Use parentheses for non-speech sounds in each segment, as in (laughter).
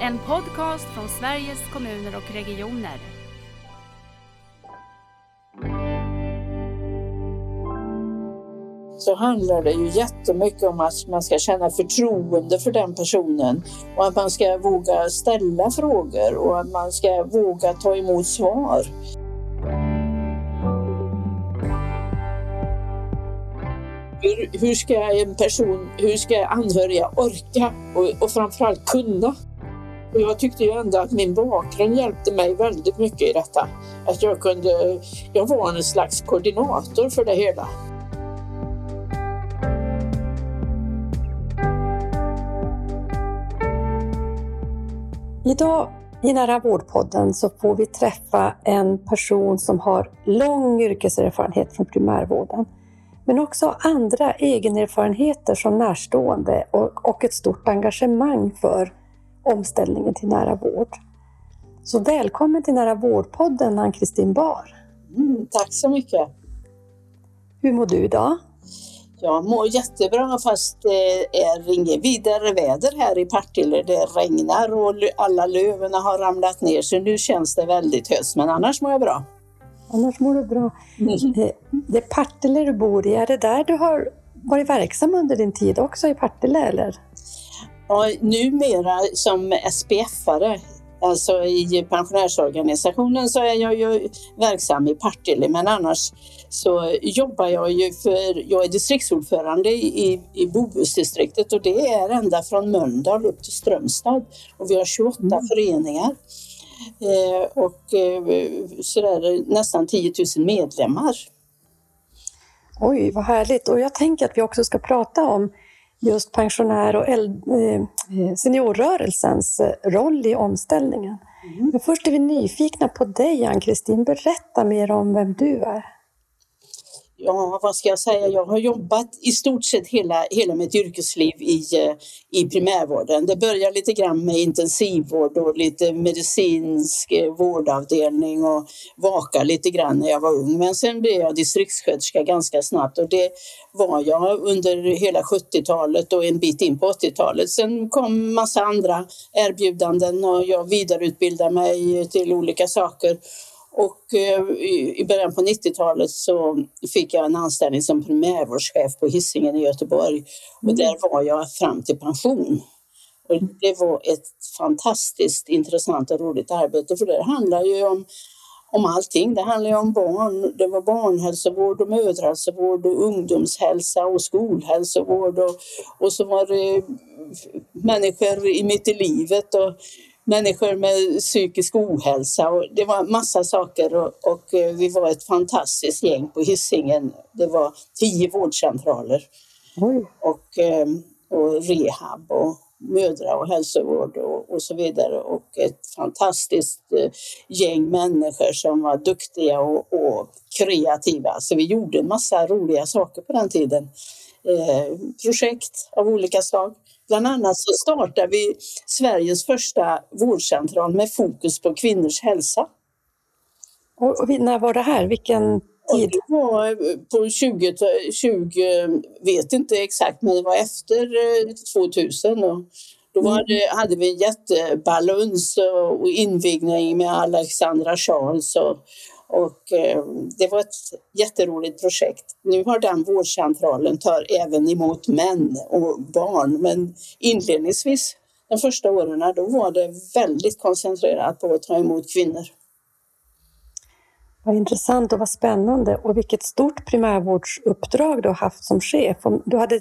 En podcast från Sveriges kommuner och regioner. så handlar det ju jättemycket om att man ska känna förtroende för den personen och att man ska våga ställa frågor och att man ska våga ta emot svar. Hur, hur ska en person, hur ska anhöriga orka och, och framförallt kunna? Och jag tyckte ju ändå att min bakgrund hjälpte mig väldigt mycket i detta. Att jag kunde, jag var en slags koordinator för det hela. Idag i Nära vårdpodden så får vi träffa en person som har lång yrkeserfarenhet från primärvården, men också andra egenerfarenheter som närstående och, och ett stort engagemang för omställningen till nära vård. Så välkommen till Nära vårdpodden Ann-Kristin Bar. Mm, tack så mycket. Hur mår du idag? Jag mår jättebra fast det är inget vidare väder här i Partille. Det regnar och alla löven har ramlat ner så nu känns det väldigt höst men annars mår jag bra. Annars mår du bra. Mm. Det, det är Partille du bor i, är det där du har varit verksam under din tid också i Partille eller? Ja, numera som SPF-are Alltså i pensionärsorganisationen så är jag ju verksam i Partille men annars så jobbar jag ju för, jag är distriktsordförande i, i Bohusdistriktet och det är ända från Mölndal upp till Strömstad och vi har 28 mm. föreningar. Eh, och eh, sådär nästan 10 000 medlemmar. Oj, vad härligt! Och jag tänker att vi också ska prata om just pensionär och eh, seniorrörelsens eh, roll i omställningen. Mm. Men först är vi nyfikna på dig, Ann-Kristin. Berätta mer om vem du är ja, vad ska jag säga, jag har jobbat i stort sett hela, hela mitt yrkesliv i, eh, i primärvården. Det började lite grann med intensivvård och lite medicinsk eh, vårdavdelning och vaka lite grann när jag var ung. Men sen blev jag distriktssköterska ganska snabbt och det var jag under hela 70-talet och en bit in på 80-talet. Sen kom massa andra erbjudanden och jag vidareutbildade mig till olika saker och eh, i början på 90-talet så fick jag en anställning som primärvårdschef på Hisingen i Göteborg. Och mm. där var jag fram till pension. Och det var ett fantastiskt intressant och roligt arbete för det handlar ju om, om allting. Det handlar ju om barn. Det var barnhälsovård och mödrahälsovård och ungdomshälsa och skolhälsovård och, och så var det människor i mitt i livet och människor med psykisk ohälsa och det var massa saker och, och eh, vi var ett fantastiskt gäng på Hisingen. Det var tio vårdcentraler mm. och, ehm, och rehab och mödra och hälsovård och, och, så vidare och ett fantastiskt eh, gäng människor som var duktiga och, och kreativa. Så vi gjorde en massa roliga saker på den tiden. Eh, projekt av olika slag. Bland annat så startade vi Sveriges första vårdcentral med fokus på kvinnors hälsa. Och, och när var det här? Vilken tid? det var på 20, 20, vet inte exakt, men det var efter 2000. Eh, och då var det, hade vi en jättebalans och invigning med Alexandra Charles och, och eh, det var ett jätteroligt projekt. Nu har den vårdcentralen tar även emot män och barn men inledningsvis de första åren då var det väldigt koncentrerat på att ta emot kvinnor. Vad intressant och vad spännande och vilket stort primärvårdsuppdrag du har haft som chef. Du hade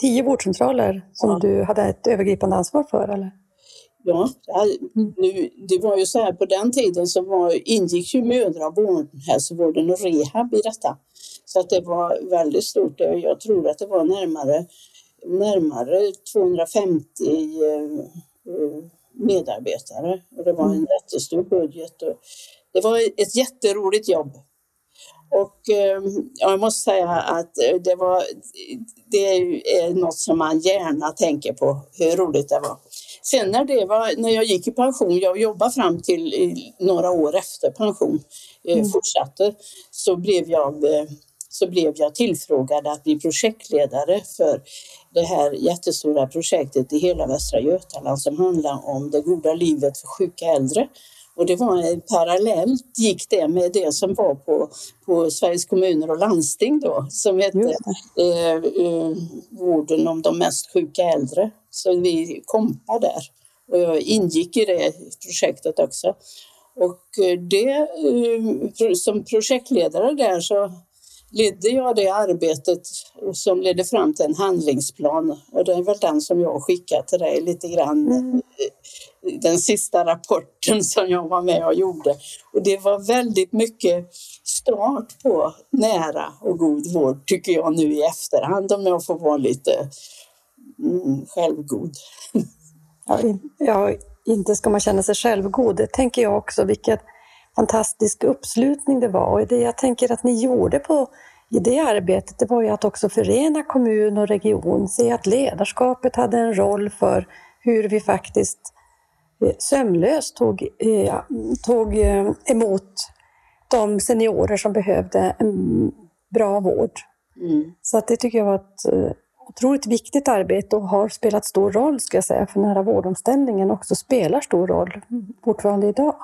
tio vårdcentraler som ja. du hade ett övergripande ansvar för eller? Ja, nu, det var ju så här på den tiden så var, ingick ju mödra och barnhälsovården och rehab i detta. Så att det var väldigt stort. Jag tror att det var närmare, närmare 250 eh, medarbetare och det var en mm. jättestor budget. Och det var ett jätteroligt jobb. Och eh, jag måste säga att det, var, det är något som man gärna tänker på, hur roligt det var. Sen när, det var, när jag gick i pension, jag jobbade fram till några år efter pension, eh, mm. fortsatte, så blev jag eh, så blev jag tillfrågad att bli projektledare för det här jättestora projektet i hela Västra Götaland som handlar om det goda livet för sjuka äldre. Och det var parallellt gick det med det som var på, på Sveriges kommuner och landsting då som hette eh, eh, vården om de mest sjuka äldre. Så vi kompade där och jag ingick i det projektet också. Och eh, det, eh, som projektledare där så ledde jag det arbetet som ledde fram till en handlingsplan och det är väl den som jag skickar till dig lite grann. Mm. Den sista rapporten (laughs) som jag var med och gjorde. Och det var väldigt mycket start på nära och god vård tycker jag nu i efterhand om jag får vara lite mm, självgod. Ja, inte ska man känna sig självgod, det tänker jag också. Vilket fantastisk uppslutning det var. Och det jag tänker att ni gjorde på, i det arbetet, det var ju att också förena kommun och region, se att ledarskapet hade en roll för hur vi faktiskt eh, sömlöst tog, eh, tog eh, emot de seniorer som behövde en bra vård. Mm. Så att det tycker jag var ett otroligt viktigt arbete och har spelat stor roll, ska jag säga, för nära vårdomställningen också spelar stor roll fortfarande idag.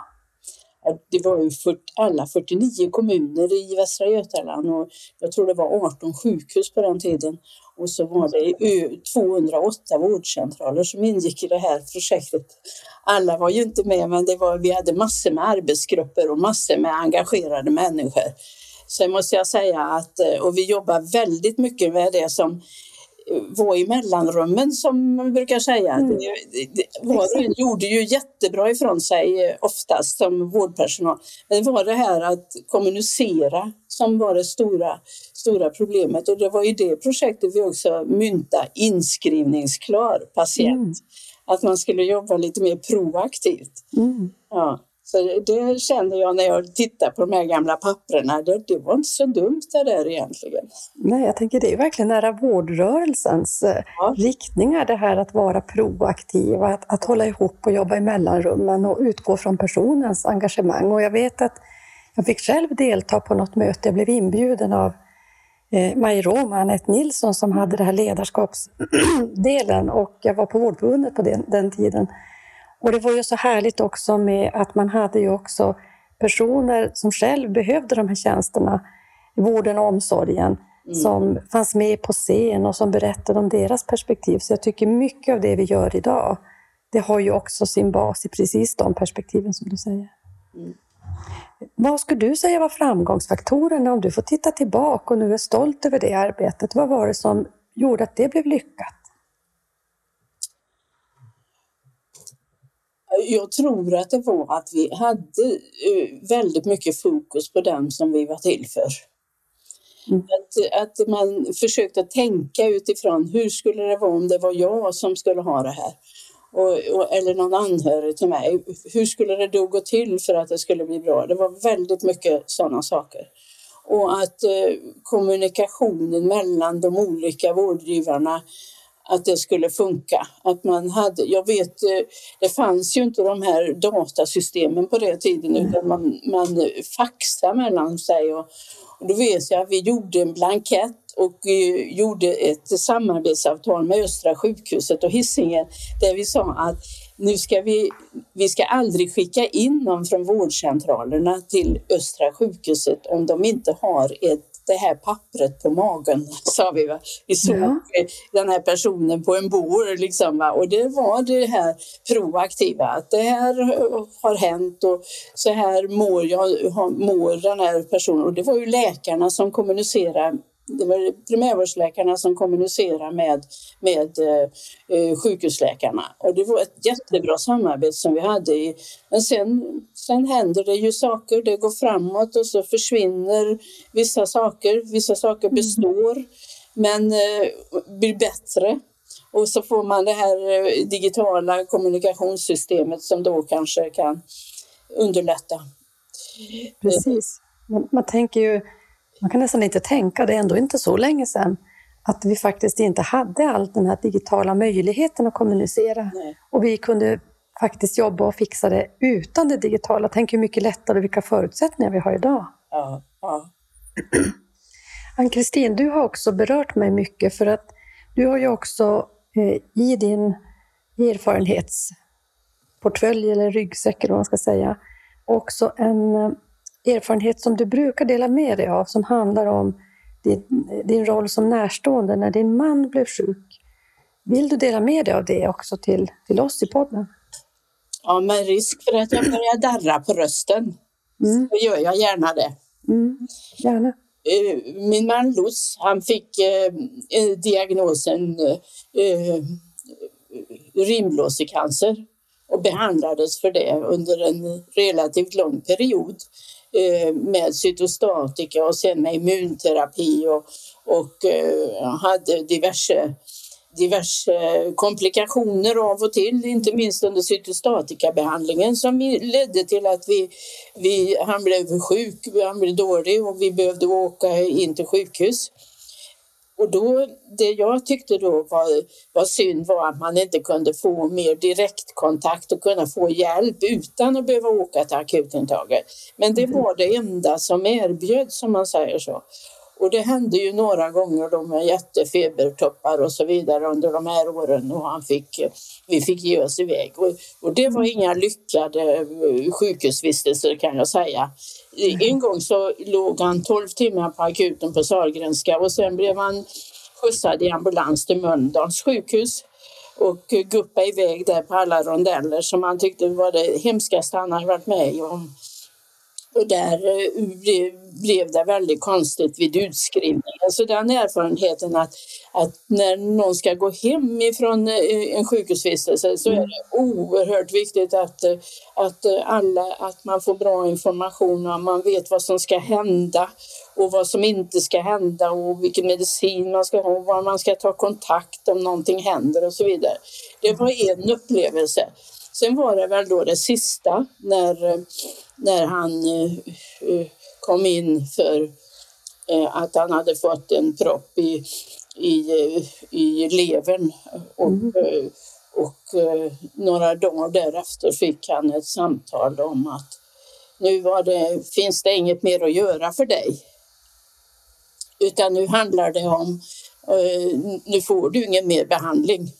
Det var ju för alla 49 kommuner i Västra Götaland och jag tror det var 18 sjukhus på den tiden. Och så var det 208 vårdcentraler som ingick i det här projektet. Alla var ju inte med, men det var, vi hade massor med arbetsgrupper och massor med engagerade människor. Sen måste jag säga att, och vi jobbar väldigt mycket med det som var i mellanrummen som man brukar säga. Mm. Var och en gjorde ju jättebra ifrån sig eh, oftast som vårdpersonal. Men det var det här att kommunicera som var det stora, stora problemet och det var i det projektet vi också myntade inskrivningsklar patient. Mm. Att man skulle jobba lite mer proaktivt. Mm. Ja. Så det känner jag när jag tittar på de här gamla papperna. Det, det var inte så dumt det där egentligen. Nej, jag tänker det är verkligen nära vårdrörelsens eh, ja. riktningar, det här att vara proaktiv, att, att hålla ihop och jobba i mellanrummen och utgå från personens engagemang. Och jag vet att jag fick själv delta på något möte, jag blev inbjuden av eh, Maj Rom och Anette Nilsson som hade den här ledarskapsdelen (clears throat) och jag var på Vårdförbundet på den, den tiden. Och det var ju så härligt också med att man hade ju också personer som själv behövde de här tjänsterna, vården och omsorgen, mm. som fanns med på scen och som berättade om deras perspektiv. Så jag tycker mycket av det vi gör idag, det har ju också sin bas i precis de perspektiven som du säger. Mm. Vad skulle du säga var framgångsfaktorerna om du får titta tillbaka och nu är stolt över det arbetet? Vad var det som gjorde att det blev lyckat? Jag tror att det var att vi hade eh, väldigt mycket fokus på den som vi var till för. Mm. Att, att man försökte tänka utifrån hur skulle det vara om det var jag som skulle ha det här? Och, och, eller någon anhörig till mig. Hur skulle det då gå till för att det skulle bli bra? Det var väldigt mycket sådana saker. Och att eh, kommunikationen mellan de olika vårdgivarna att det skulle funka. Att man hade, jag vet, eh, det fanns ju inte de här datasystemen på den tiden utan man, man faxade mellan sig. Och, och då vet jag att vi gjorde en blankett och eh, gjorde ett samarbetsavtal med Östra sjukhuset och Hisingen där vi sa att nu ska vi, vi ska aldrig skicka in någon från vårdcentralerna till Östra sjukhuset om de inte har ett det här pappret på magen, (laughs) sa vi. Va? Vi såg ja. den här personen på en bår liksom, va? och det var det här proaktiva, att det här har hänt och så här mår, jag, mår den här personen. Och det var ju läkarna som kommunicerade det var primärvårdsläkarna som kommunicerade med, med eh, eh, sjukhusläkarna. Och det var ett jättebra samarbete som vi hade. I, men sen, sen händer det ju saker, det går framåt och så försvinner vissa saker. Vissa saker mm. består mm. men eh, blir bättre. Och så får man det här eh, digitala kommunikationssystemet som då kanske kan underlätta. Precis. Man, man tänker ju man kan nästan inte tänka, det är ändå inte så länge sedan, att vi faktiskt inte hade all den här digitala möjligheten att kommunicera. Nej. Och vi kunde faktiskt jobba och fixa det utan det digitala. Tänk hur mycket lättare, vilka förutsättningar vi har idag. Ja, ja. (clears throat) Ann-Kristin, du har också berört mig mycket för att du har ju också eh, i din erfarenhetsportfölj eller ryggsäck eller vad man ska säga, också en eh, erfarenhet som du brukar dela med dig av som handlar om din, din roll som närstående när din man blev sjuk. Vill du dela med dig av det också till, till oss i podden? Ja, med risk för att jag börjar darra på rösten mm. så gör jag gärna det. Mm, gärna. Eh, min man Lutz, han fick eh, diagnosen eh, rimblåsecancer och behandlades för det under en relativt lång period Eh, med cytostatika och sen med immunterapi och, och eh, hade diverse diverse komplikationer av och till, inte minst under cytostatikabehandlingen som ledde till att vi, vi, han blev sjuk, han blev dålig och vi behövde åka in till sjukhus. Och då, det jag tyckte då var, var synd var att man inte kunde få mer direktkontakt och kunna få hjälp utan att behöva åka till akutintaget. Men det var det enda som erbjöds, som man säger så. Och det hände ju några gånger då med jättefebertoppar och så vidare under de här åren och han fick, vi fick ge oss iväg. Och, och det var inga lyckade eh, sjukhusvistelser kan jag säga. En gång så låg han 12 timmar på akuten på Sahlgrenska och sen blev han skjutsad i ambulans till Mölndals sjukhus och guppade iväg där på alla rondeller som han tyckte var det hemskaste han hade varit med om. Och där eh, blev det väldigt konstigt vid utskrivningen. Så den erfarenheten att, att när någon ska gå hem ifrån eh, en sjukhusvistelse så är det oerhört viktigt att, eh, att, alla, att man får bra information och man vet vad som ska hända och vad som inte ska hända och vilken medicin man ska ha och var man ska ta kontakt om någonting händer och så vidare. Det var en upplevelse. Sen var det väl då det sista när när han eh, eh, kom in för eh, att han hade fått en propp i, i, i levern. Och, mm. och några dagar därefter fick han ett samtal om att nu det, finns det inget mer att göra för dig. Utan nu handlar det om, nu får du ingen mer behandling.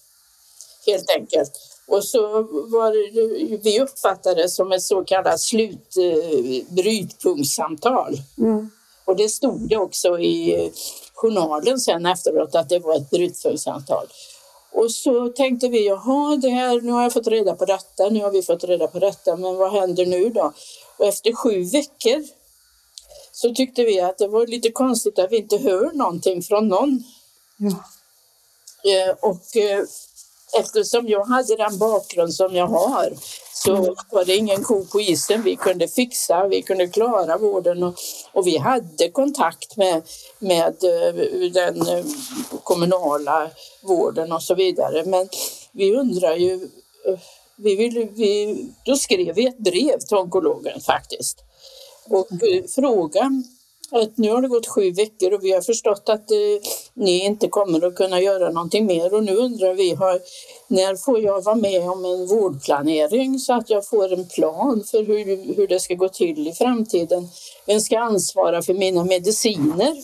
Helt enkelt. Och så var det, vi uppfattade det som ett så kallat slutbrytpunktssamtal. Mm. Och det stod det också i journalen sen efteråt att det var ett brytpunktssamtal. Och så tänkte vi, jaha, det här, nu har jag fått reda på detta, nu har vi fått reda på detta, men vad händer nu då? Och efter sju veckor så tyckte vi att det var lite konstigt att vi inte hör någonting från någon. Ja. Eh, och eh, eftersom jag hade den bakgrund som jag har så mm. var det ingen ko på isen. Vi kunde fixa, vi kunde klara vården och, och vi hade kontakt med, med eh, den eh, kommunala vården och så vidare. Men vi undrar ju, eh, vi ville, vi, då skrev vi ett brev till onkologen faktiskt och frågan att nu har det gått sju veckor och vi har förstått att eh, ni inte kommer att kunna göra någonting mer och nu undrar vi har, när får jag vara med om en vårdplanering så att jag får en plan för hur, hur det ska gå till i framtiden. Vem ska ansvara för mina mediciner?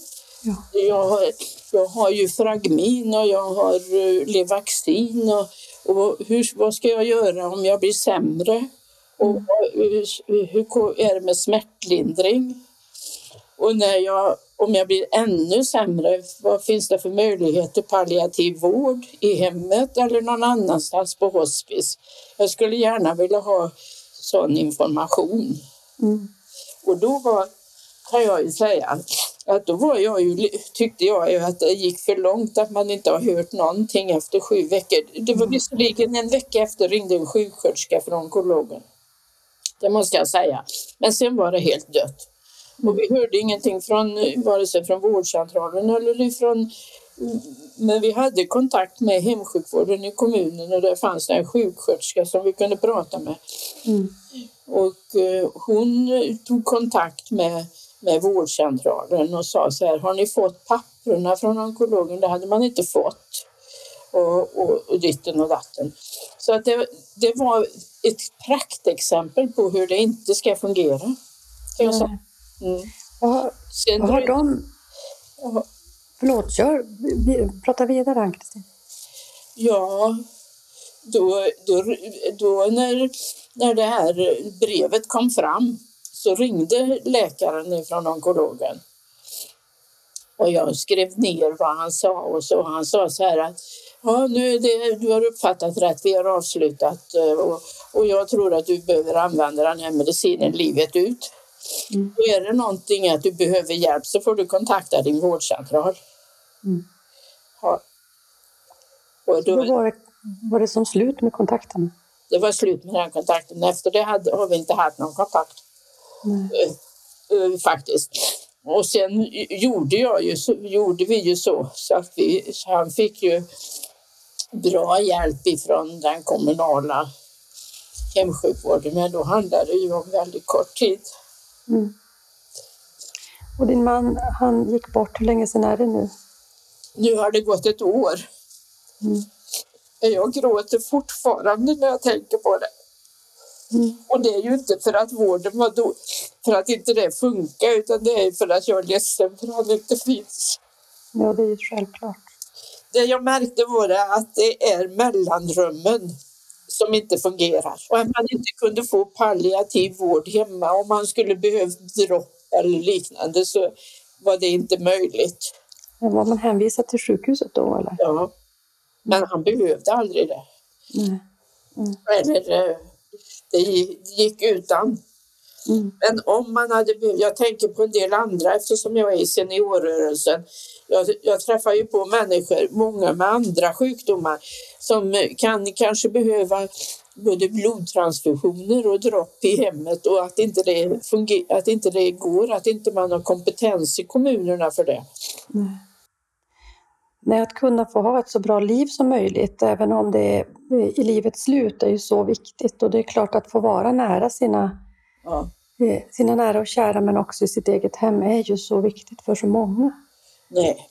Ja. Jag, har, jag har ju Fragmin och jag har uh, Levaxin och, och hur, vad ska jag göra om jag blir sämre? Och mm. hur, hur är det med smärtlindring? Och när jag, om jag blir ännu sämre, vad finns det för möjlighet till palliativ vård i hemmet eller någon annanstans på hospice? Jag skulle gärna vilja ha sån information. Mm. Och då var, kan jag ju säga att då var jag ju, tyckte jag ju att det gick för långt att man inte har hört någonting efter sju veckor. Det var visserligen en vecka efter ringde en sjuksköterska från onkologen. Det måste jag säga. Men sen var det helt dött. Och vi hörde ingenting från vare sig från vårdcentralen eller ifrån men vi hade kontakt med hemsjukvården i kommunen och där fanns det en sjuksköterska som vi kunde prata med. Mm. Och eh, hon tog kontakt med, med vårdcentralen och sa så här, har ni fått papperna från onkologen? Det hade man inte fått. Och, och, och ditten och datten. Så att det, det var ett praktexempel på hur det inte ska fungera. Kan jag säga. Mm. Vad, vad har de... Ja. Förlåt, kör. Prata vidare Ann-Kristin. Ja, då, då, då när, när det här brevet kom fram så ringde läkaren från onkologen. Och jag skrev ner vad han sa och så. Han sa så här att ja, nu det, du har uppfattat rätt, vi har avslutat eh, och, och jag tror att du behöver använda den här medicinen livet ut. Mm. Och är det någonting att du behöver hjälp så får du kontakta din vårdcentral. Mm. Ja. Och Då då, var det, var det som slut med kontakten? det var slut med den kontakten. Efter det hade, har vi inte haft någon kontakt eh, faktiskt. Och sen gjorde, jag ju, så- gjorde vi ju så, så att vi, så han fick ju bra hjälp ifrån den kommunala hemsjukvården. Men då handlade det ju om väldigt kort tid. Mm. Och din man, han gick bort. Hur länge sedan är det nu? Nu har det gått ett år. Mm. Jag gråter fortfarande när jag tänker på det. Mm. Och det är ju inte för att vården var då, för att inte det funkar utan det är för att jag är ledsen för att han inte finns. Ja, det är ju självklart. Det jag märkte var att det är mellanrummen som inte fungerar och att man inte kunde få palliativ vård hemma. Om man skulle behövt dropp eller liknande så var det inte möjligt. Men var man hänvisad till sjukhuset då eller? Ja. Men han behövde aldrig det. Nej. Eller eh, det gick utan. Mm. Men om man hade jag tänker på en del andra eftersom jag är i seniorrörelsen. Jag, jag träffar ju på människor, många med andra sjukdomar som kan kanske behöva både blodtransfusioner och dropp i hemmet och att inte det, funger, att inte det går, att inte man har kompetens i kommunerna för det. Nej, att kunna få ha ett så bra liv som möjligt, även om det är i livets slut, är ju så viktigt. Och det är klart att få vara nära sina, Ja. sina nära och kära, men också i sitt eget hem, är ju så viktigt för så många. Nej.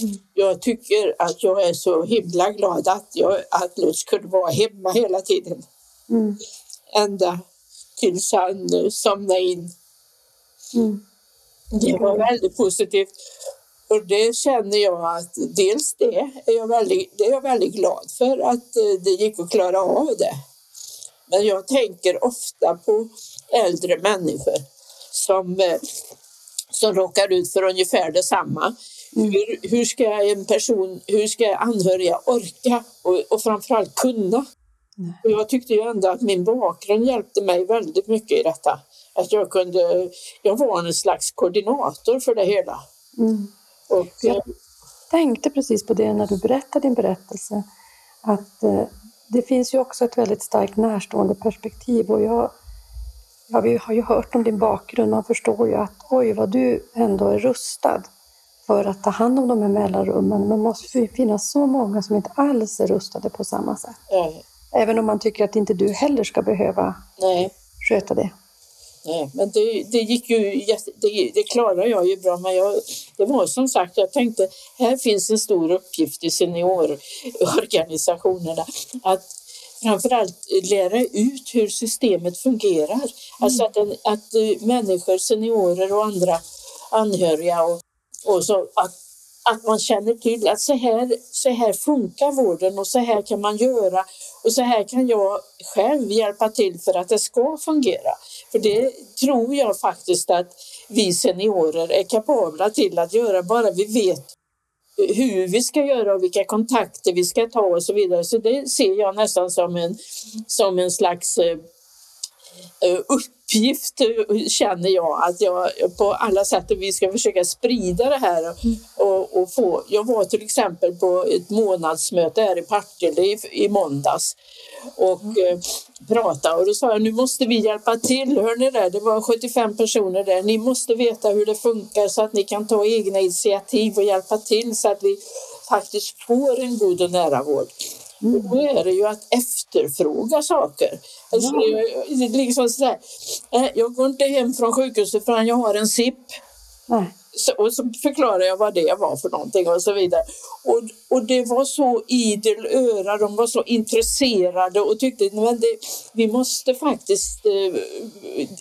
Mm. Jag tycker att jag är så himla glad att, jag, att Lutz kunde vara hemma hela tiden. Mm. ända tills han eh, somnade in. Mm. Det var väldigt positivt. Och det känner jag att dels det är jag väldigt, det är jag väldigt glad för att eh, det gick att klara av det. Men jag tänker ofta på äldre människor som, eh, som råkar ut för ungefär detsamma. Mm. Hur, hur ska en person, hur ska anhöriga orka och, och framförallt kunna? Och jag tyckte ju ändå att min bakgrund hjälpte mig väldigt mycket i detta. Att jag kunde, jag var en slags koordinator för det hela. Mm. Och, Ja. eh, tänkte precis på det när du berättade din berättelse. Att eh, det finns ju också ett väldigt starkt närstående perspektiv. Och jag, ja, vi har ju hört om din bakgrund. Man förstår ju att oj, vad du ändå är rustad för att ta hand om de här mellanrummen. Men det måste ju finnas så många som inte alls är rustade på samma sätt. eh, Även om man tycker att inte du heller ska behöva nej, sköta det. nej, men det, det gick ju, det, det klarar jag ju bra. Men jag, det var som sagt, jag tänkte, här finns en stor uppgift i seniororganisationerna. Att framförallt lära ut hur systemet fungerar. Alltså att, en, att eh, människor, seniorer och andra anhöriga och, och så att, att man känner till att så här, så här funkar vården och så här kan man göra och så här kan jag själv hjälpa till för att det ska fungera. För det tror jag faktiskt att vi seniorer är kapabla till att göra bara vi vet hur vi ska göra och vilka kontakter vi ska ta och så vidare. Så det ser jag nästan som en, som en slags eh, eh upp uppgift eh, känner jag att jag på alla sätt och vi ska försöka sprida det här och, och få. Jag var till exempel på ett månadsmöte här i Partille i, i måndags och eh, pratade och då sa jag nu måste vi hjälpa till, hör ni det? Det var 75 personer där. Ni måste veta hur det funkar så att ni kan ta egna initiativ och hjälpa till så att vi faktiskt får en god och nära vård. Och Då är det ju att efterfråga saker. Alltså, Ja. det är liksom så här, eh, jag går inte hem från sjukhuset förrän jag har en SIP. Nej. så, och så förklarade jag vad det var för någonting och så vidare. Och, och det var så idel öra, de var så intresserade och tyckte att vi måste faktiskt eh,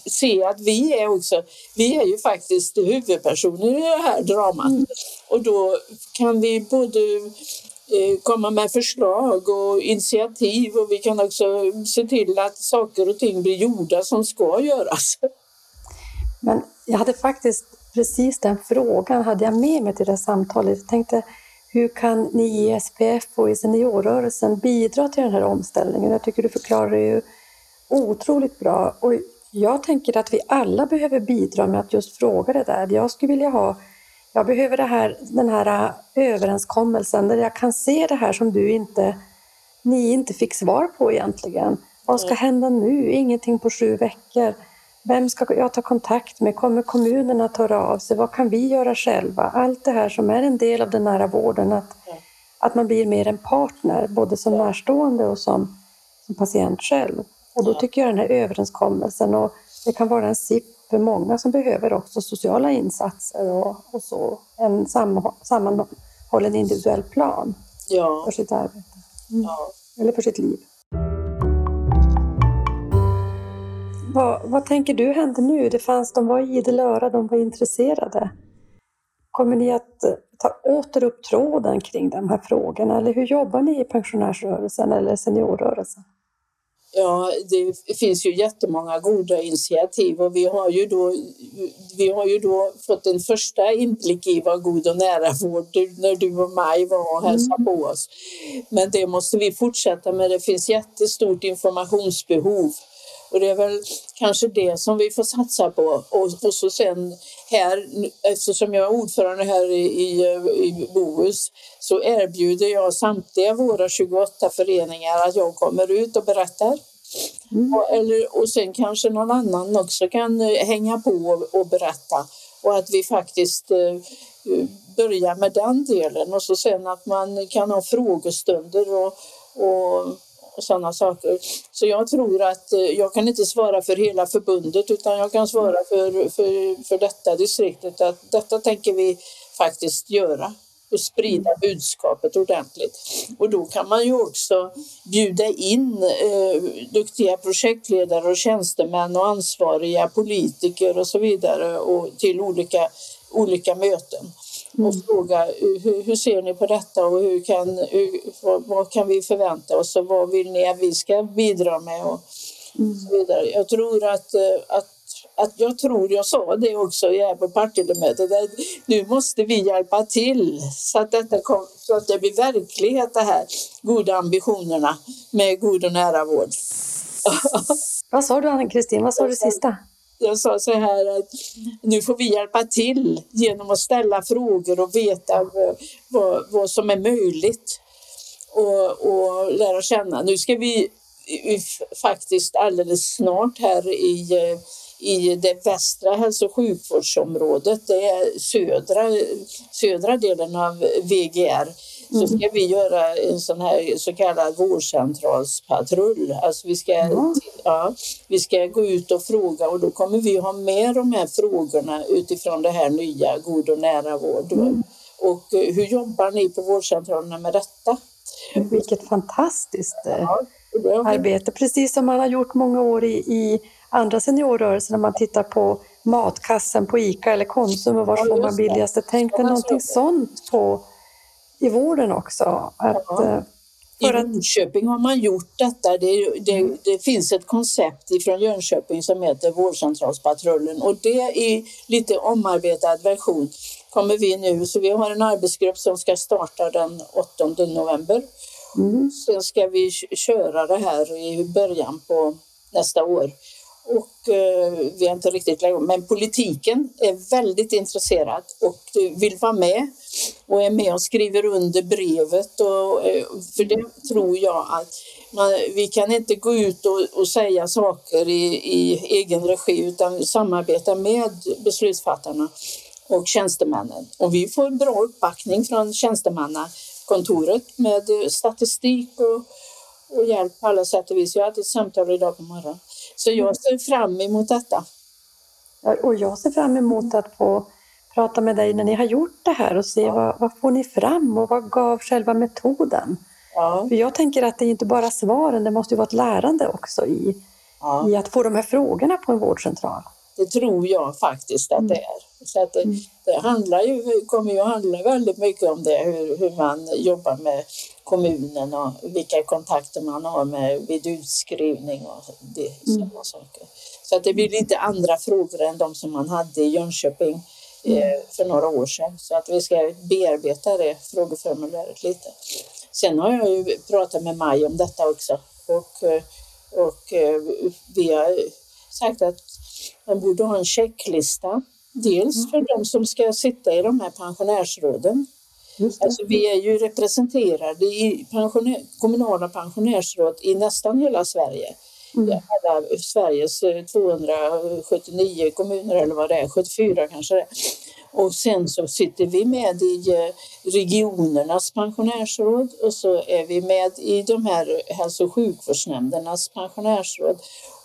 se att vi är också, vi är ju faktiskt huvudpersoner i det här dramat. Mm. Och då kan vi både Eh, komma med förslag och initiativ och vi kan också se till att saker och ting blir gjorda som ska göras. Men jag hade faktiskt precis den frågan hade jag med mig till det här samtalet. Jag tänkte, hur kan ni i SPF och i seniorrörelsen bidra till den här omställningen? Jag tycker du förklarar det ju otroligt bra. Och jag tänker att vi alla behöver bidra med att just fråga det där. Jag skulle vilja ha, jag behöver här, den här överenskommelsen där jag kan se det här som du inte, ni inte fick svar på egentligen. Vad ska hända nu? Ingenting på sju veckor. Vem ska jag ta kontakt med? Kommer kommunerna att höra av sig? Vad kan vi göra själva? Allt det här som är en del av den nära vården, att, att man blir mer en partner, både som närstående och som, som patient själv. Och då tycker jag den här överenskommelsen, och det kan vara en SIP för många som behöver också sociala insatser och, och så, en sammanhållen individuell plan ja. för sitt arbete. Mm. Ja. Eller för sitt liv. Vad, vad tänker du händer nu? Det fanns, de var idel öra, de var intresserade. Kommer ni att eh, ta åter upp tråden kring de här frågorna? Eller hur jobbar ni i pensionärsrörelsen eller seniorrörelsen? Ja, det finns ju jättemånga goda initiativ och vi har ju då, vi har ju då fått en första inblick i vad god och nära vård när du och Maj var och hälsade mm. på oss. Men det måste vi fortsätta med. Det finns jättestort informationsbehov och det är väl kanske det som vi får satsa på. Och, och så sen här, eftersom jag är ordförande här i, i, i Bohus, så erbjuder jag samtliga våra 28 föreningar att jag kommer ut och berättar. Mm. Och, eller, och sen kanske någon annan också kan eh, hänga på och, och berätta. Och att vi faktiskt eh, börjar med den delen och så sen att man kan ha frågestunder och och sådana saker. Så jag tror att eh, jag kan inte svara för hela förbundet utan jag kan svara för, för, för detta distriktet att detta tänker vi faktiskt göra och sprida budskapet ordentligt. Och då kan man ju också bjuda in eh, duktiga projektledare och tjänstemän och ansvariga politiker och så vidare och till olika, olika möten och mm. fråga hur, hur, ser ni på detta och hur kan, hur, vad, vad, kan vi förvänta oss och vad vill ni att vi ska bidra med och mm. så vidare. Jag tror att, eh, att att jag tror jag sa det också här på Partille-mötet, att nu måste vi hjälpa till så att, detta kom, så att det blir verklighet det här goda ambitionerna med god och nära vård. Vad sa du Ann-Kristin, vad sa du sista? Jag sa så här att nu får vi hjälpa till genom att ställa frågor och veta vad, vad, som är möjligt och, och lära känna. Nu ska vi faktiskt alldeles snart här i, i det västra hälso och sjukvårdsområdet, det är södra, södra delen av VGR, så ska vi göra en sån här så kallad vårdcentralspatrull. Alltså vi ska, mm. ja, vi ska gå ut och fråga och då kommer vi ha med de här frågorna utifrån det här nya god och nära vård. Mm. Och eh, hur jobbar ni på vårdcentralerna med detta? Vilket fantastiskt eh, ja, arbete, precis som man har gjort många år i, i andra seniorrörelser när man tittar på matkassen på ICA eller Konsum och var får man billigaste. Tänk dig någonting sånt på i vården också. Att, ja. Eh, I Jönköping har man gjort detta. Det, det, det, finns ett koncept från Jönköping som heter Vårdcentralspatrullen och det i lite omarbetad version kommer vi nu, så vi har en arbetsgrupp som ska starta den 8 november. Mm. Sen ska vi köra det här i början på nästa år och eh, vi är inte riktigt längre. Men politiken är väldigt intresserad och vill vara med och är med och skriver under brevet. Och, eh, för det tror jag att man, vi kan inte gå ut och, och säga saker i, i, egen regi utan samarbeta med beslutsfattarna och tjänstemännen. Och vi får en bra uppbackning från tjänstemannakontoret med statistik och, och hjälp på alla sätt och vis. Jag hade ett samtal idag på morgonen. Så jag ser fram emot detta. Och jag ser fram emot att få prata med dig när ni har gjort det här och se Ja. vad, vad får ni fram och vad gav själva metoden? Ja, För jag tänker att det är inte bara svaren, det måste ju vara ett lärande också i, ja. i att få de här frågorna på en vårdcentral. Det tror jag faktiskt att det är. Så att det, Mm. det handlar ju, kommer ju att handla väldigt mycket om det, hur, hur man jobbar med kommunen och vilka kontakter man har med vid utskrivning och det, Mm. sådana saker. Så att det blir lite andra frågor än de som man hade i Jönköping Mm. eh, för några år sedan. Så att vi ska bearbeta det frågeformuläret lite. Sen har jag ju pratat med Maj om detta också och, eh, och eh, vi har sagt att man borde ha en checklista. Dels för de som ska sitta i de här pensionärsråden. Alltså vi är ju representerade i pensionär, kommunala pensionärsråd i nästan hela Sverige. Mm. Alla Sveriges eh, 279 kommuner eller vad det är, 74 kanske det är. Och sen så sitter vi med i eh, regionernas pensionärsråd och så är vi med i de här hälso och sjukvårdsnämndernas pensionärsråd.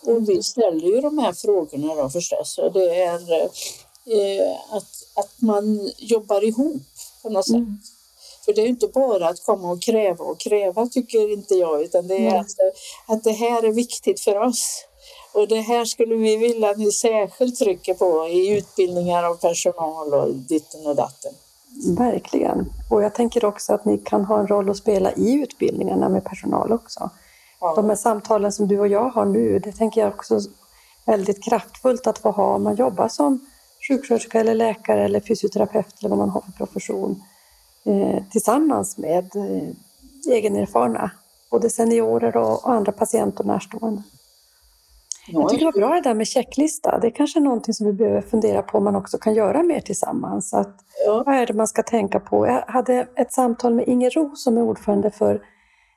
Och vi ställer ju de här frågorna då förstås. Och det är eh, att, att man jobbar ihop på något sätt. Mm. För det är inte bara att komma och kräva och kräva tycker inte jag utan det är Nej. att, att det här är viktigt för oss. Och det här skulle vi vilja att ni särskilt trycker på i utbildningar av personal och ditten och datten. Verkligen. Och jag tänker också att ni kan ha en roll att spela i utbildningarna med personal också. Ja. De här samtalen som du och jag har nu, det tänker jag också väldigt kraftfullt att få ha om man jobbar som sjuksköterska eller läkare eller fysioterapeut eller vad man har för profession eh, tillsammans med eh, egenerfarna, både seniorer och, och andra patienter och närstående. Jag tycker det var bra det där med checklista. Det är kanske är någonting som vi behöver fundera på om man också kan göra mer tillsammans. Att, Ja. vad är det man ska tänka på? Jag hade ett samtal med Inger Ro som är ordförande för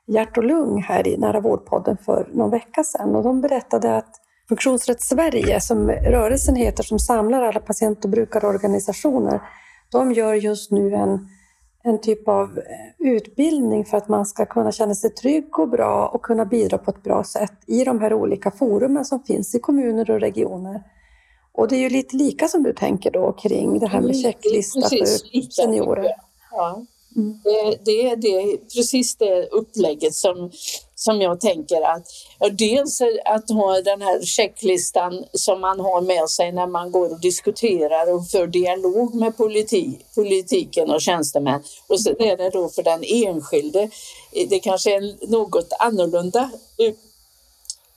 Hjärt och lung här i Nära vårdpodden för någon vecka sedan. Och de berättade att Funktionsrätt Sverige, som rörelsen heter, som samlar alla patient och brukarorganisationer, de gör just nu en, en typ av eh, utbildning för att man ska kunna känna sig trygg och bra och kunna bidra på ett bra sätt i de här olika forumen som finns i kommuner och regioner. Och det är ju lite lika som du tänker då kring det här med Mm, checklista är precis för lika, seniorer. Ja. Mm. Det, det är det, precis det upplägget som, som jag tänker att dels att ha den här checklistan som man har med sig när man går och diskuterar och för dialog med politi, politiken och tjänstemän. Och sen är det då för den enskilde, det kanske är något annorlunda eh,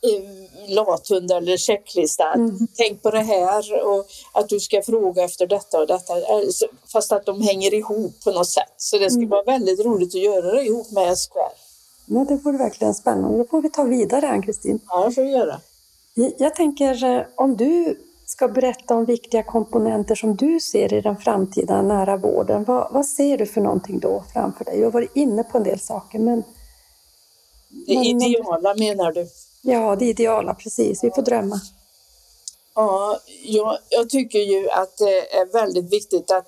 eh, lathund eller checklista. Mm. Tänk på det här och att du ska fråga efter detta och detta. Alltså, Fast att de hänger ihop på något sätt. Så det ska Mm. vara väldigt roligt att göra det ihop med SKR. Ja, det vore verkligen spännande. Det får vi ta vidare, Ann-Kristin. Ja, det får vi göra. Jag tänker eh, om du ska berätta om viktiga komponenter som du ser i den framtida nära vården. Vad, vad ser du för någonting då framför dig? Jag har varit inne på en del saker, men Det Men- ideala menar du? ja, det ideala, precis. Vi får drömma. Ja, jag, jag tycker ju att det är väldigt viktigt att,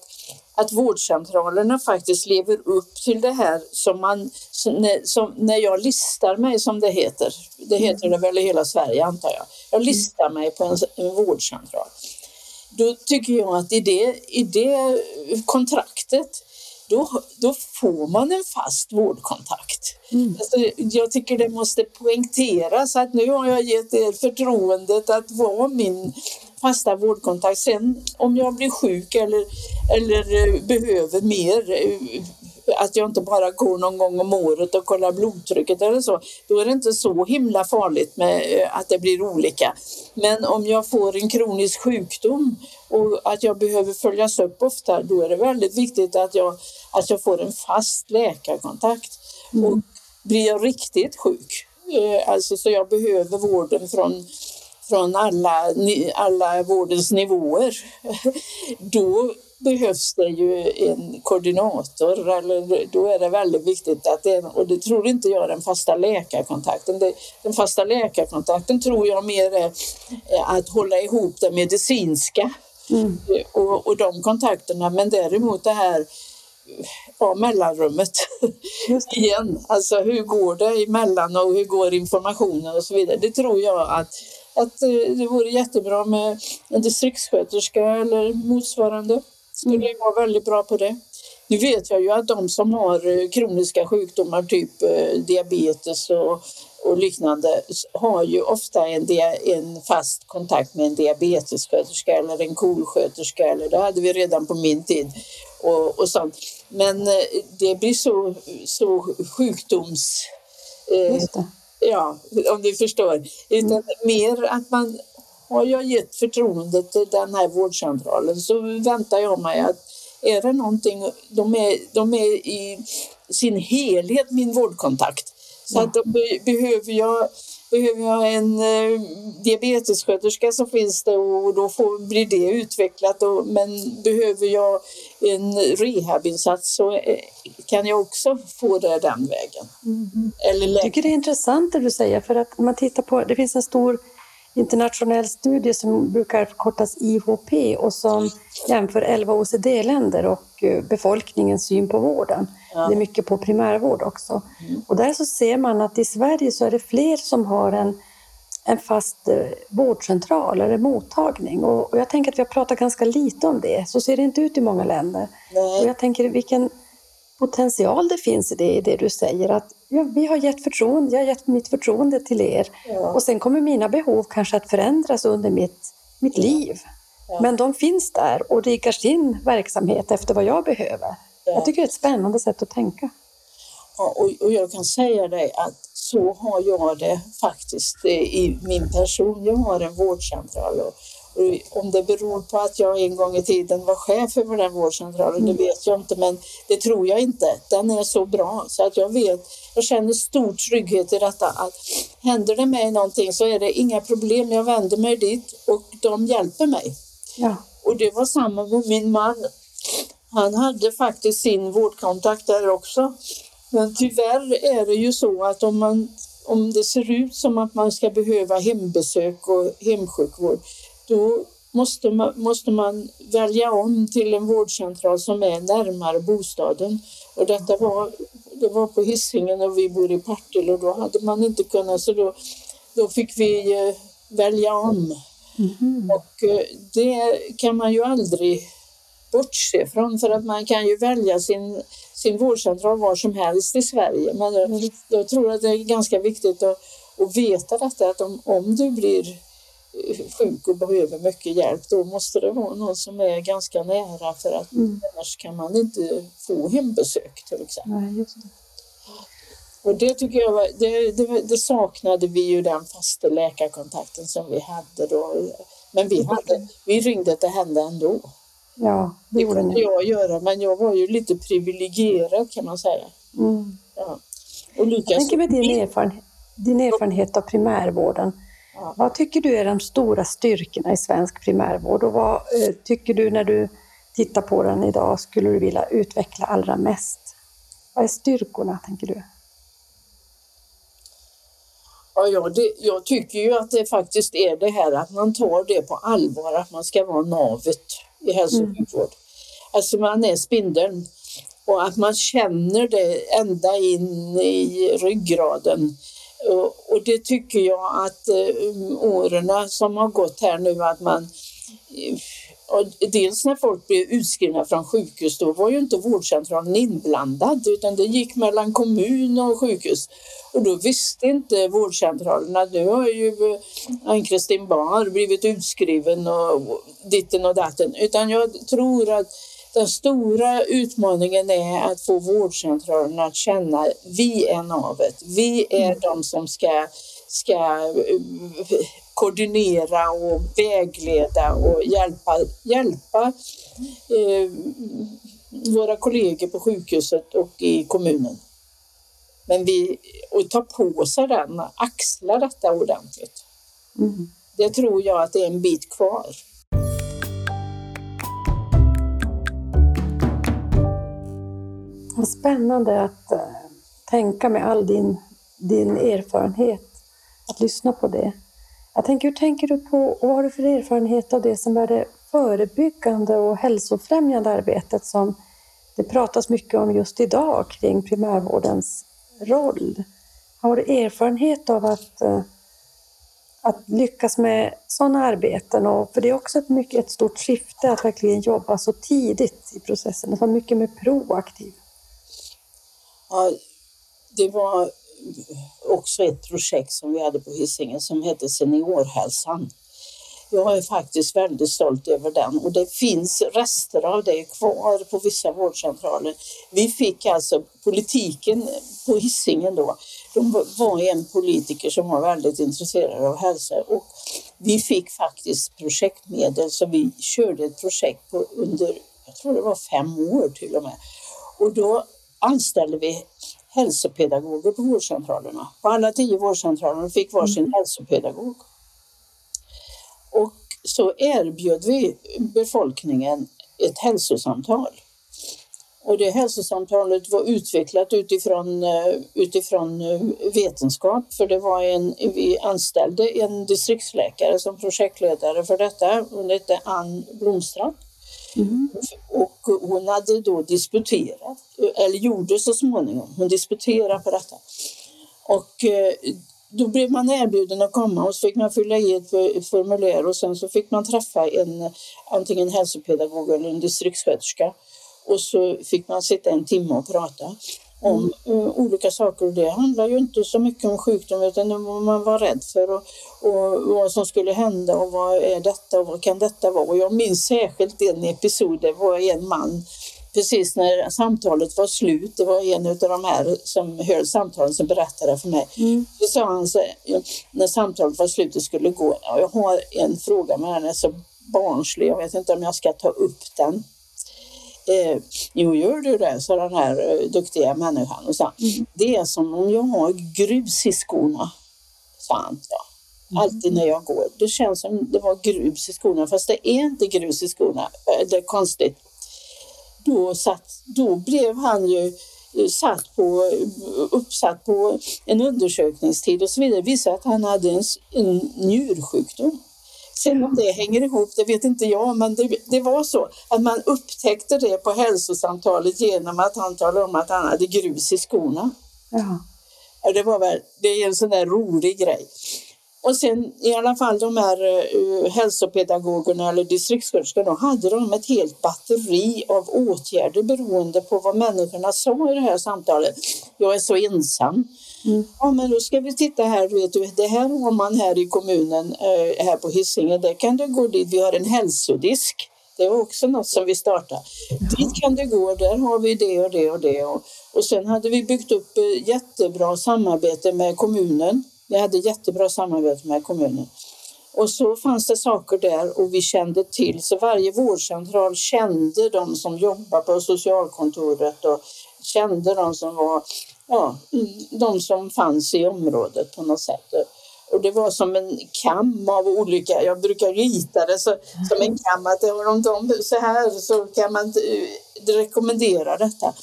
att vårdcentralerna faktiskt lever upp till det här som man, som, när- jag listar mig som det heter, det heter det väl i hela Sverige antar jag, jag listar mig på en, en vårdcentral. Då tycker jag att i det, i det kontraktet då, då får man en fast vårdkontakt. Mm. Alltså, jag tycker det måste poängteras att nu har jag gett er förtroendet att vara min fasta vårdkontakt. Sen om jag blir sjuk eller, eller eh, behöver mer, eh, att jag inte bara går någon gång om året och kollar blodtrycket eller så, då är det inte så himla farligt med eh, att det blir olika. Men om jag får en kronisk sjukdom och att jag behöver följas upp ofta, då är det väldigt viktigt att jag, att jag får en fast läkarkontakt. Och blir jag riktigt sjuk, alltså så jag behöver vården från, från alla, alla vårdens nivåer, (laughs) då behövs det ju en koordinator. Eller då är det väldigt viktigt att det och det tror inte jag den fasta läkarkontakten. Det, den fasta läkarkontakten tror jag mer är eh, att hålla ihop det medicinska Mm. och, och de kontakterna. Men däremot det här ja, mellanrummet (laughs) igen. Alltså hur går det emellan och hur går informationen och så vidare. Det tror jag att, att det vore jättebra med en distriktssköterska eller motsvarande skulle mm. vara väldigt bra på det. Nu vet jag ju att de som har eh, kroniska sjukdomar, typ eh, diabetes och, och liknande, har ju ofta en, en fast kontakt med en diabetessköterska eller en kolsköterska, eller det hade vi redan på min tid. Och, och sånt. Men eh, det blir så, så sjukdoms... Eh, ja, om du förstår. Utan mm. mer att man har jag gett förtroendet till den här vårdcentralen så väntar jag mig att är det någonting, de är, de är i sin helhet min vårdkontakt. Så att då behöver jag Behöver jag en eh, diabetessköterska så finns det och då får, blir det utvecklat. Och, men behöver jag en rehabinsats så eh, kan jag också få det den vägen. Mm. Eller jag tycker det är intressant det du säger för att man tittar på, det finns en stor internationell studie som brukar förkortas IHP och som jämför 11 OECD-länder och eh, befolkningens syn på vården. Ja. Det är mycket på primärvård också. Mm. Och där så ser man att i Sverige så är det fler som har en, en fast eh, vårdcentral eller mottagning. Och, och jag tänker att vi har pratat ganska lite om det. Så ser det inte ut i många länder. Nej. Och jag tänker vilken potential det finns i det, i det du säger. Att ja, vi har gett förtroende, jag har gett mitt förtroende till er. Ja. Och sen kommer mina behov kanske att förändras under mitt, mitt liv. Ja. Men de finns där och riggar sin verksamhet efter vad jag behöver. Jag tycker det är ett spännande sätt att tänka. Och, och jag kan säga dig att så har jag det faktiskt eh, i min person. Jag har en vårdcentral och om det beror på att jag en gång i tiden var chef över den vårdcentralen, mm. det vet jag inte, men det tror jag inte. Den är så bra så att jag vet, jag känner stor trygghet i detta att händer det mig någonting så är det inga problem. Jag vänder mig dit och de hjälper mig. Ja. Och det var samma med min man. Han hade faktiskt sin vårdkontakt där också. Men tyvärr är det ju så att om, man, om det ser ut som att man ska behöva hembesök och hemsjukvård, då måste man, måste man välja om till en vårdcentral som är närmare bostaden. Och detta var, det var på Hisingen och vi bor i Partille och då hade man inte kunnat, så då, då fick vi eh, välja om. Mm. Och eh, det kan man ju aldrig bortse från för att man kan ju välja sin, sin vårdcentral var som helst i Sverige. Men jag, mm. jag tror att det är ganska viktigt att, att veta detta att om, om du blir sjuk och behöver mycket hjälp då måste det vara någon som är ganska nära för att mm. annars kan man inte få hembesök till exempel. Nej, det. Och det tycker jag var, det, det, det, saknade vi ju den fasta läkarkontakten som vi hade då. Men vi, hade, vi ringde till henne ändå. Ja, det, det kunde jag göra, men jag var ju lite privilegierad kan man säga. Mm. Ja. Och jag tänker med din erfarenhet, din erfarenhet av primärvården, ja. vad tycker du är de stora styrkorna i svensk primärvård och vad eh, tycker du när du tittar på den idag skulle du vilja utveckla allra mest? Vad är styrkorna, tänker du? Ja, ja det, jag tycker ju att det faktiskt är det här att man tar det på allvar, att man ska vara navet i hälso och mm. sjukvård. Mm. Alltså man är spindeln och att man känner det ända in i ryggraden. Och, det tycker jag att eh, åren som har gått här nu att man eh, och dels när folk blev utskrivna från sjukhus, då var ju inte vårdcentralen inblandad utan det gick mellan kommun och sjukhus. Och då visste inte vårdcentralen att nu har ju eh, Ann-Kristin Bar blivit utskriven och ditten och datten. Utan jag tror att den stora utmaningen är att få vårdcentralen att känna vi är navet. Vi är mm. de som ska, ska koordinera och vägleda och hjälpa, hjälpa eh, våra kollegor på sjukhuset och i kommunen. Men vi, och ta på sig den, axla detta ordentligt. Mm. Det tror jag att det är en bit kvar. Vad spännande att eh, tänka med all din, din erfarenhet, att lyssna på det. Jag tänker, hur tänker du på, och vad har du för erfarenhet av det som är det förebyggande och hälsofrämjande arbetet som det pratas mycket om just idag kring primärvårdens roll? Har du erfarenhet av att, eh, att lyckas med sådana arbeten? Och, för det är också ett, mycket, ett stort skifte att verkligen jobba så tidigt i processen, att vara mycket mer proaktiv. Ja, det var också ett projekt som vi hade på Hisingen som hette Seniorhälsan. Jag är faktiskt väldigt stolt över den och det finns rester av det kvar på vissa vårdcentraler. Vi fick alltså politiken på Hisingen då, de var en politiker som var väldigt intresserad av hälsa och vi fick faktiskt projektmedel så vi körde ett projekt på under, jag tror det var fem år till och med. Och då anställde vi hälsopedagoger på vårdcentralerna. På alla tio vårdcentralerna fick varsin mm. hälsopedagog. Och så erbjöd vi befolkningen ett hälsosamtal. Och det hälsosamtalet var utvecklat utifrån, eh, utifrån eh, vetenskap för det var en, vi anställde en distriktsläkare som projektledare för detta. Hon hette Ann Blomstrand. Mm. Och hon hade då disputerat, eller gjorde så småningom, hon disputerade på detta. Och eh, då blev man erbjuden att komma och så fick man fylla i ett eh, formulär och sen så fick man träffa en antingen hälsopedagog eller en distriktssköterska. Och så fick man sitta en timme och prata om mm. olika saker. Och det handlar ju inte så mycket om sjukdom utan det vad man var rädd för och, och, vad som skulle hända och vad är detta och vad kan detta vara. Och jag minns särskilt en episod, det var en man precis när samtalet var slut, det var en av de här som höll samtalet som berättade för mig. Mm. Så sa han så, när samtalet var slut och skulle gå, jag har en fråga men den är så barnslig, jag vet inte om jag ska ta upp den. Eh, jo, gör du det, sa den här eh, duktiga människan. Och sa, mm. Det är som om jag har grus i skorna, sa han. Ja. Mm. Alltid när jag går. Det känns som det var grus i skorna, fast det är inte grus i skorna. Eh, det är konstigt. Då, satt, då blev han ju eh, satt på, uppsatt på en undersökningstid och så vidare. visade att han hade en, en njursjukdom. Sen om det hänger ihop, det vet inte jag, men det, det, var så att man upptäckte det på hälsosamtalet genom att han talade om att han hade grus i skorna. Ja. det var väl, det är en sån där rolig grej. Och sen i alla fall de här uh, hälsopedagogerna eller distriktssköterskorna, hade de ett helt batteri av åtgärder beroende på vad människorna sa i det här samtalet. Jag är så ensam. Mm. Ja, men då ska vi titta här, vet du, det här har man här i kommunen, eh, här på Hisingen, där kan du gå dit, vi har en hälsodisk. Det var också något som vi startade. Mm. Dit kan du gå, där har vi det och det och det. Och, och sen hade vi byggt upp eh, jättebra samarbete med kommunen. Vi hade jättebra samarbete med kommunen. Och så fanns det saker där och vi kände till, så varje vårdcentral kände de som jobbar på socialkontoret och kände de som var ja, de som fanns i området på något sätt. Och det var som en kam av olika, jag brukar rita det så, som en kam, att om de så här så kan man eh, rekommendera detta.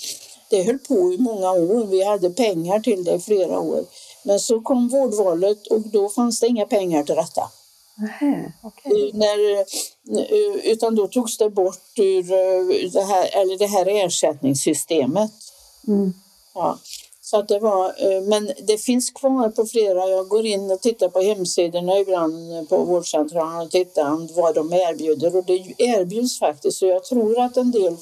Det höll på i många år, vi hade pengar till det i flera år. Men så kom vårdvalet och då fanns det inga pengar till detta. Aha, okay. När, eh, utan då togs det bort ur eh, det här, eller det här ersättningssystemet. Mm. Ja. Så att det var, eh, men det finns kvar på flera. Jag går in och tittar på hemsidorna ibland på vårdcentralen och tittar vad de erbjuder och det erbjuds faktiskt. Så jag tror att en del,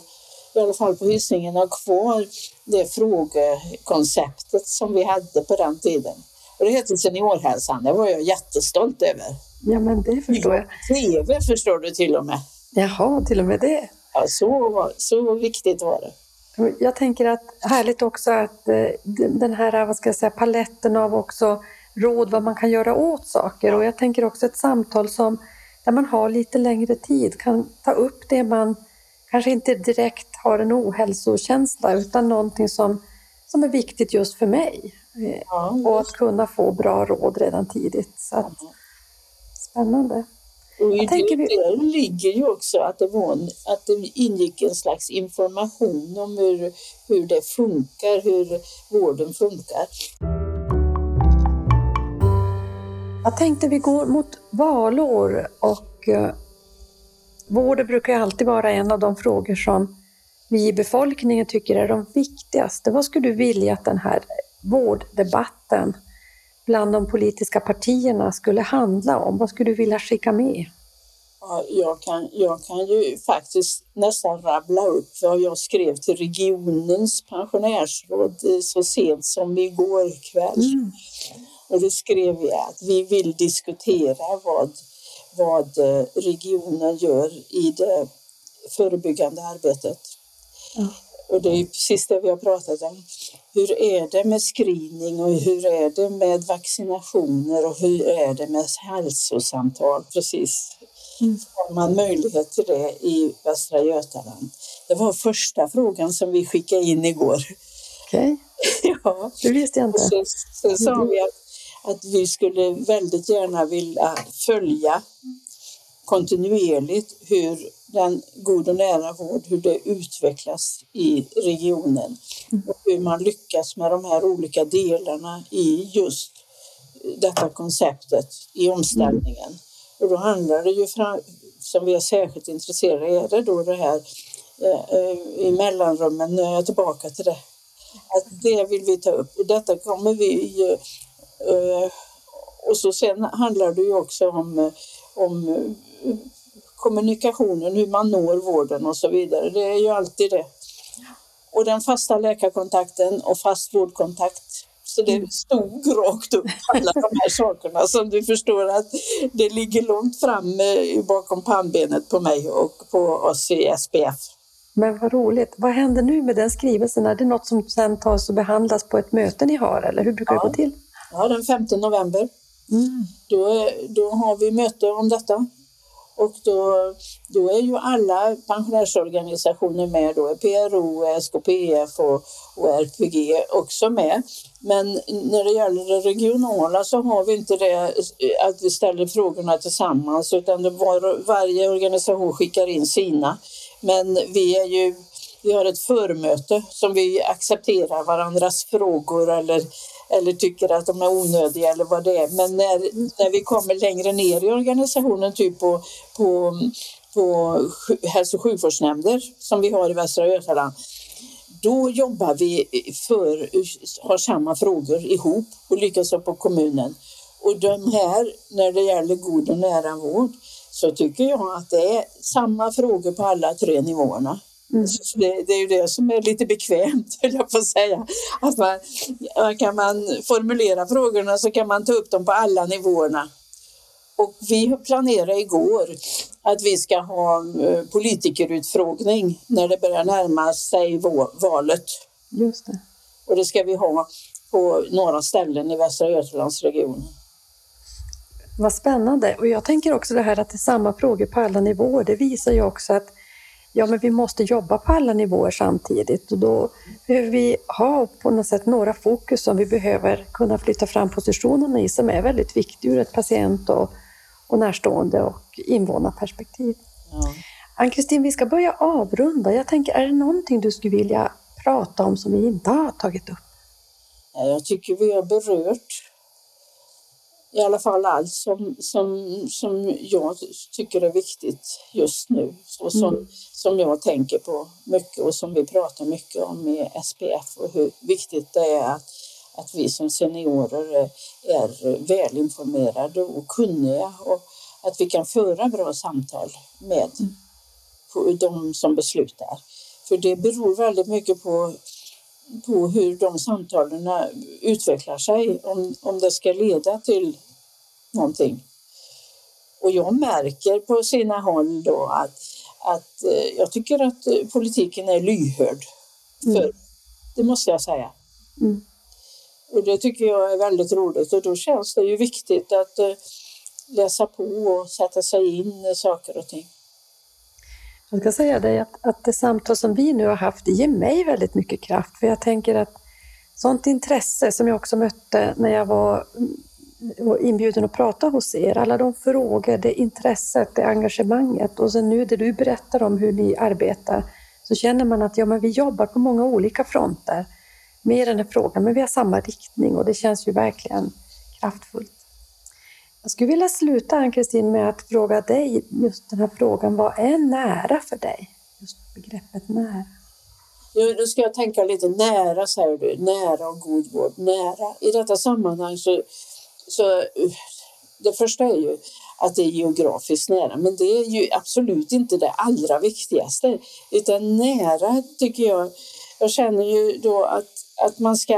i alla fall på Hisingen, har kvar det frågekonceptet som vi hade på den tiden. Och det heter Seniorhälsan. Det var jag jättestolt över. Ja, men det förstår jag. TV förstår du till och med. Jaha, till och med det. Ja, så, så viktigt var det. Jag tänker att härligt också att eh, den här vad ska jag säga, paletten av också råd vad man kan göra åt saker och jag tänker också ett samtal som där man har lite längre tid kan ta upp det man kanske inte direkt har en ohälsokänsla utan någonting som, som är viktigt just för mig. Ja, och att kunna få bra råd redan tidigt. Så att, spännande. Och i det vi... ligger ju också att det, var en, att det ingick en slags information om hur, hur det funkar, hur vården funkar. Jag tänkte vi går mot valår och eh, vården brukar alltid vara en av de frågor som vi i befolkningen tycker är de viktigaste. Vad skulle du vilja att den här vårddebatten bland de politiska partierna skulle handla om? Vad skulle du vilja skicka med? Ja, jag, kan, jag kan ju faktiskt nästan rabbla upp vad jag skrev till regionens pensionärsråd så sent som igår kväll. Mm. Och då skrev vi att vi vill diskutera vad, vad eh, regionen gör i det förebyggande arbetet. Mm. Och det är precis det vi har pratat om. Hur är det med screening och hur är det med vaccinationer och hur är det med hälsosamtal? Precis. Mm. Har man möjlighet till det i Västra Götaland? Det var första frågan som vi skickade in igår. Okej, okay. (laughs) ja. det visste jag inte. Så, så sa vi att, att vi skulle väldigt gärna vilja följa kontinuerligt hur den god och nära vård, hur det utvecklas i regionen och hur man lyckas med de här olika delarna i just detta konceptet i omställningen. Och då handlar det ju, fram, som vi är särskilt intresserade är det då det här eh, eh, i mellanrummen, nu är jag tillbaka till det. Att det vill vi ta upp och detta kommer vi eh, och så sen handlar det ju också om, om kommunikationen, hur man når vården och så vidare. Det är ju alltid det. Och den fasta läkarkontakten och fast vårdkontakt. Så det mm. stod rakt upp alla de här sakerna som du förstår att det ligger långt fram eh, bakom pannbenet på mig och på oss i SPF. Men vad roligt. Vad händer nu med den skrivelsen? Är det något som sen tas och behandlas på ett möte ni har eller hur brukar ja. det gå till? Ja, den 5 november. Mm. Då, då har vi möte om detta och då, då är ju alla pensionärsorganisationer med, då PRO, SKPF och, och RPG också med. Men när det gäller det regionala så har vi inte det att vi ställer frågorna tillsammans utan var, varje organisation skickar in sina. Men vi är ju vi har ett förmöte som vi accepterar varandras frågor eller eller tycker att de är onödiga eller vad det är. Men när, när vi kommer längre ner i organisationen, typ på, på, på hälso och sjukvårdsnämnder som vi har i Västra Götaland, då jobbar vi för, har samma frågor ihop och likaså på kommunen. Och de här, när det gäller god och nära vård, så tycker jag att det är samma frågor på alla tre nivåerna. Mm. Det, det, är ju det som är lite bekvämt, (laughs) höll jag på att säga. Att man, kan man formulera frågorna så kan man ta upp dem på alla nivåerna. Och vi planerade igår att vi ska ha eh, politikerutfrågning när det börjar närma sig valet. Just det. Och det ska vi ha på några ställen i Västra Götalandsregionen. Vad spännande. Och jag tänker också det här att det är samma frågor på alla nivåer. Det visar ju också att ja, men vi måste jobba på alla nivåer samtidigt och då behöver vi ha på något sätt några fokus som vi behöver kunna flytta fram positionerna i som är väldigt viktigt ur ett patient och, och närstående och invånarperspektiv. Ja. Ann-Kristin, vi ska börja avrunda. Jag tänker, är det någonting du skulle vilja prata om som vi inte har tagit upp? Jag tycker vi har berört i alla fall allt som, som, som jag tycker är viktigt just nu och som, mm. som jag tänker på mycket och som vi pratar mycket om i SPF och hur viktigt det är att, att vi som seniorer är, är välinformerade och kunniga och att vi kan föra bra samtal med mm. de som beslutar. För det beror väldigt mycket på på hur de samtalen utvecklar sig, om, om det ska leda till någonting. Och jag märker på sina håll då att, att eh, jag tycker att politiken är lyhörd. För, mm. Det måste jag säga. Mm. Och det tycker jag är väldigt roligt och då känns det ju viktigt att eh, läsa på och sätta sig in i saker och ting. Jag ska säga dig att, att det samtal som vi nu har haft det ger mig väldigt mycket kraft för jag tänker att sånt intresse som jag också mötte när jag var inbjuden att prata hos er. Alla de frågor, det intresset, det engagemanget och sen nu det du berättar om hur ni arbetar så känner man att ja, men vi jobbar på många olika fronter med den här frågan, men vi har samma riktning och det känns ju verkligen kraftfullt. Jag skulle vilja sluta Ann-Kristin med att fråga dig just den här frågan, vad är nära för dig? Just begreppet nära. Nu, ska jag tänka lite nära, säger du. Nära och god vård. Nära. I detta sammanhang så så eh, det första är ju att det är geografiskt nära, men det är ju absolut inte det allra viktigaste. Utan nära tycker jag, jag känner ju då att, att man ska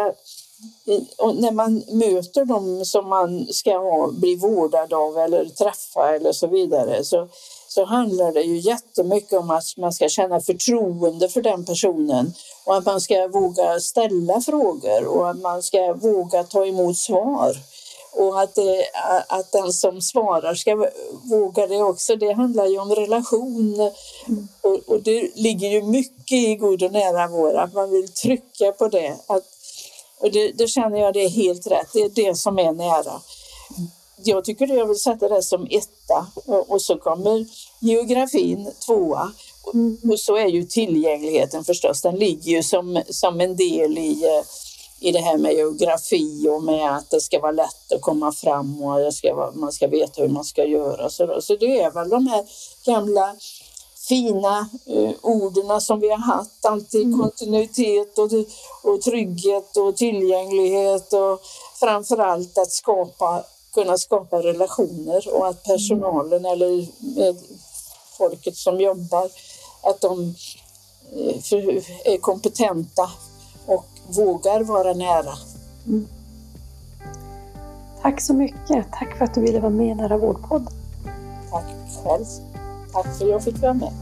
eh, och när man möter dem som man ska ha, bli vårdad av eller träffa eller så vidare så, så handlar det ju jättemycket om att man ska känna förtroende för den personen och att man ska våga ställa frågor och att man ska våga ta emot svar. Och att, det, att den som svarar ska våga det också. Det handlar ju om relation. Och, och det ligger ju mycket i god och nära vår, att man vill trycka på det. Att, och det, det känner jag det är helt rätt, det är det som är nära. Jag tycker jag vill sätta det som etta och, och så kommer geografin tvåa. Och, och så är ju tillgängligheten förstås, den ligger ju som, som en del i eh, i det här med geografi och med att det ska vara lätt att komma fram och ska man ska veta hur man ska göra. Så, så det är väl de här gamla fina uh, orden som vi har haft, alltid mm. kontinuitet och, och trygghet och tillgänglighet och framförallt att skapa, kunna skapa relationer och att personalen mm. eller folket som jobbar, att de uh, är kompetenta vågar vara nära. Mm. Tack så mycket. Tack för att du ville vara med i Nära vårdpodden. Tack själv. Tack för att jag fick vara med.